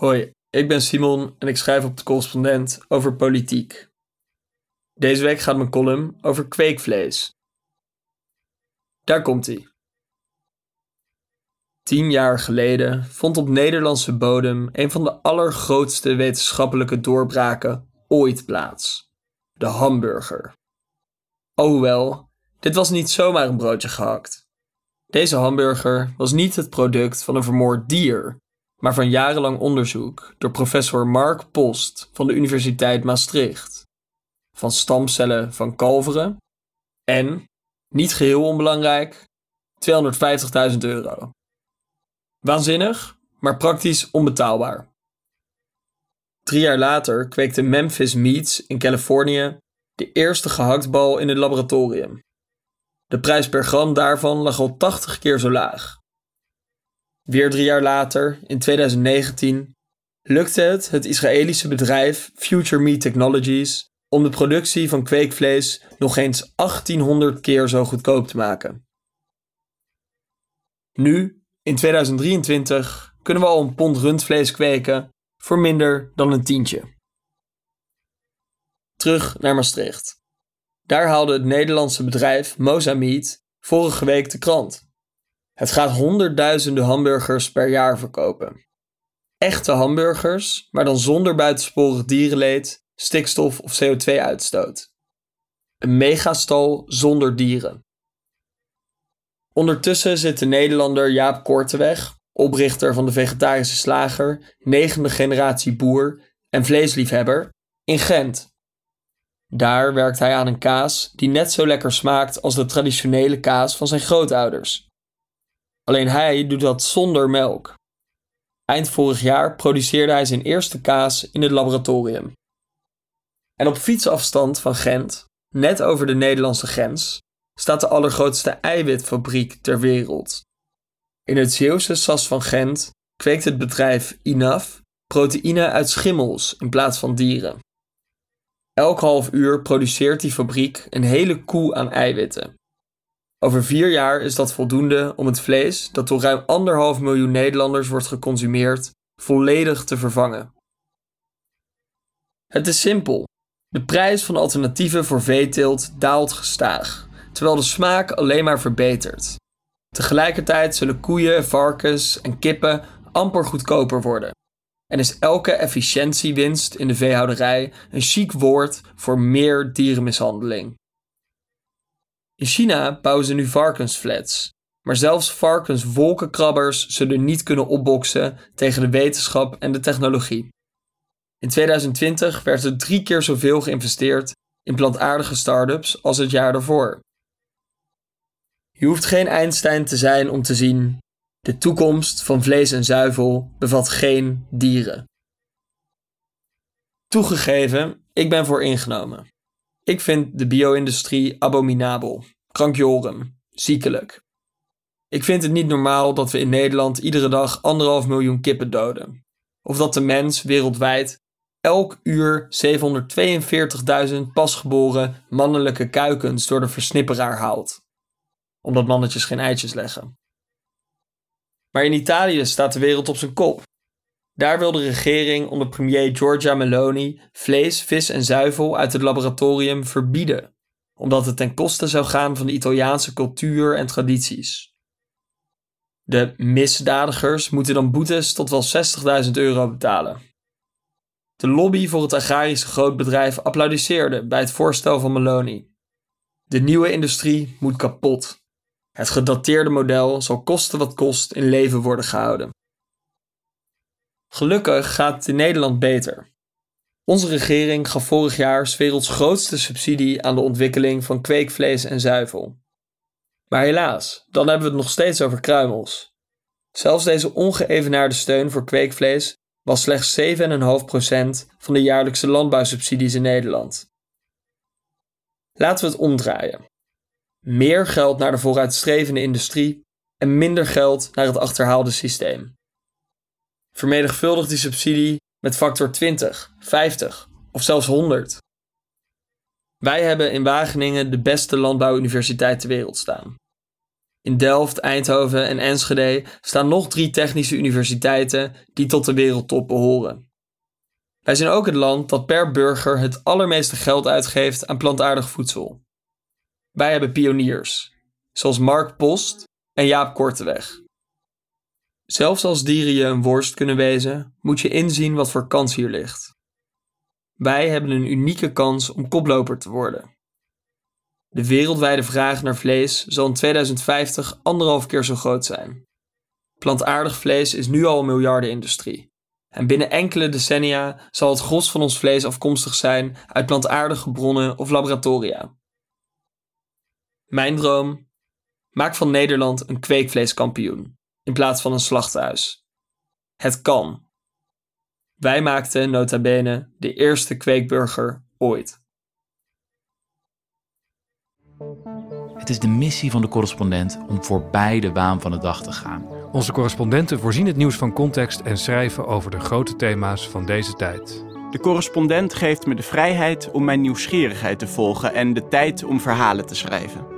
Hoi, ik ben Simon en ik schrijf op de correspondent over politiek. Deze week gaat mijn column over kweekvlees. Daar komt hij. Tien jaar geleden vond op Nederlandse bodem een van de allergrootste wetenschappelijke doorbraken ooit plaats: de hamburger. Alhoewel, dit was niet zomaar een broodje gehakt. Deze hamburger was niet het product van een vermoord dier, maar van jarenlang onderzoek door professor Mark Post van de Universiteit Maastricht. Van stamcellen van kalveren en, niet geheel onbelangrijk, 250.000 euro. Waanzinnig, maar praktisch onbetaalbaar. Drie jaar later kweekte Memphis Meats in Californië de eerste gehaktbal in het laboratorium. De prijs per gram daarvan lag al 80 keer zo laag. Weer drie jaar later, in 2019, lukte het het Israëlische bedrijf Future Meat Technologies om de productie van kweekvlees nog eens 1800 keer zo goedkoop te maken. Nu, in 2023, kunnen we al een pond rundvlees kweken voor minder dan een tientje. Terug naar Maastricht. Daar haalde het Nederlandse bedrijf Mozamiet vorige week de krant. Het gaat honderdduizenden hamburgers per jaar verkopen. Echte hamburgers, maar dan zonder buitensporig dierenleed, stikstof of CO2-uitstoot. Een megastal zonder dieren. Ondertussen zit de Nederlander Jaap Korteweg, oprichter van de vegetarische slager, negende generatie boer en vleesliefhebber, in Gent. Daar werkt hij aan een kaas die net zo lekker smaakt als de traditionele kaas van zijn grootouders. Alleen hij doet dat zonder melk. Eind vorig jaar produceerde hij zijn eerste kaas in het laboratorium. En op fietsafstand van Gent, net over de Nederlandse grens, staat de allergrootste eiwitfabriek ter wereld. In het Zeeuwse Sas van Gent kweekt het bedrijf INAF proteïne uit schimmels in plaats van dieren. Elk half uur produceert die fabriek een hele koe aan eiwitten. Over vier jaar is dat voldoende om het vlees, dat door ruim anderhalf miljoen Nederlanders wordt geconsumeerd, volledig te vervangen. Het is simpel. De prijs van alternatieven voor veeteelt daalt gestaag, terwijl de smaak alleen maar verbetert. Tegelijkertijd zullen koeien, varkens en kippen amper goedkoper worden. En is elke efficiëntiewinst in de veehouderij een chic woord voor meer dierenmishandeling. In China bouwen ze nu varkensflats, maar zelfs varkenswolkenkrabbers zullen niet kunnen opboksen tegen de wetenschap en de technologie. In 2020 werd er drie keer zoveel geïnvesteerd in plantaardige start-ups als het jaar daarvoor. Je hoeft geen Einstein te zijn om te zien: de toekomst van vlees en zuivel bevat geen dieren. Toegegeven, ik ben voor ingenomen. Ik vind de bio-industrie abominabel, krankjorum, ziekelijk. Ik vind het niet normaal dat we in Nederland iedere dag anderhalf miljoen kippen doden. Of dat de mens wereldwijd elk uur 742.000 pasgeboren mannelijke kuikens door de versnipperaar haalt. Omdat mannetjes geen eitjes leggen. Maar in Italië staat de wereld op zijn kop. Daar wil de regering onder premier Giorgia Meloni vlees, vis en zuivel uit het laboratorium verbieden, omdat het ten koste zou gaan van de Italiaanse cultuur en tradities. De misdadigers moeten dan boetes tot wel 60.000 euro betalen. De lobby voor het agrarische grootbedrijf applaudisseerde bij het voorstel van Meloni. De nieuwe industrie moet kapot. Het gedateerde model zal kosten wat kost in leven worden gehouden. Gelukkig gaat het in Nederland beter. Onze regering gaf vorig jaar 's werelds grootste subsidie aan de ontwikkeling van kweekvlees en zuivel. Maar helaas, dan hebben we het nog steeds over kruimels. Zelfs deze ongeëvenaarde steun voor kweekvlees was slechts 7,5% van de jaarlijkse landbouwsubsidies in Nederland. Laten we het omdraaien. Meer geld naar de vooruitstrevende industrie en minder geld naar het achterhaalde systeem. Vermenigvuldig die subsidie met factor 20, 50 of zelfs 100. Wij hebben in Wageningen de beste landbouwuniversiteit ter wereld staan. In Delft, Eindhoven en Enschede staan nog drie technische universiteiten die tot de wereldtop behoren. Wij zijn ook het land dat per burger het allermeeste geld uitgeeft aan plantaardig voedsel. Wij hebben pioniers, zoals Mark Post en Jaap Korteweg. Zelfs als dieren je een worst kunnen wezen, moet je inzien wat voor kans hier ligt. Wij hebben een unieke kans om koploper te worden. De wereldwijde vraag naar vlees zal in 2050 anderhalf keer zo groot zijn. Plantaardig vlees is nu al een miljardenindustrie. En binnen enkele decennia zal het gros van ons vlees afkomstig zijn uit plantaardige bronnen of laboratoria. Mijn droom? Maak van Nederland een kweekvleeskampioen in plaats van een slachthuis. Het kan. Wij maakten nota bene de eerste kweekburger ooit. Het is de missie van de correspondent om voorbij de waan van de dag te gaan. Onze correspondenten voorzien het nieuws van context en schrijven over de grote thema's van deze tijd. De correspondent geeft me de vrijheid om mijn nieuwsgierigheid te volgen en de tijd om verhalen te schrijven.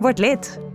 Word lid.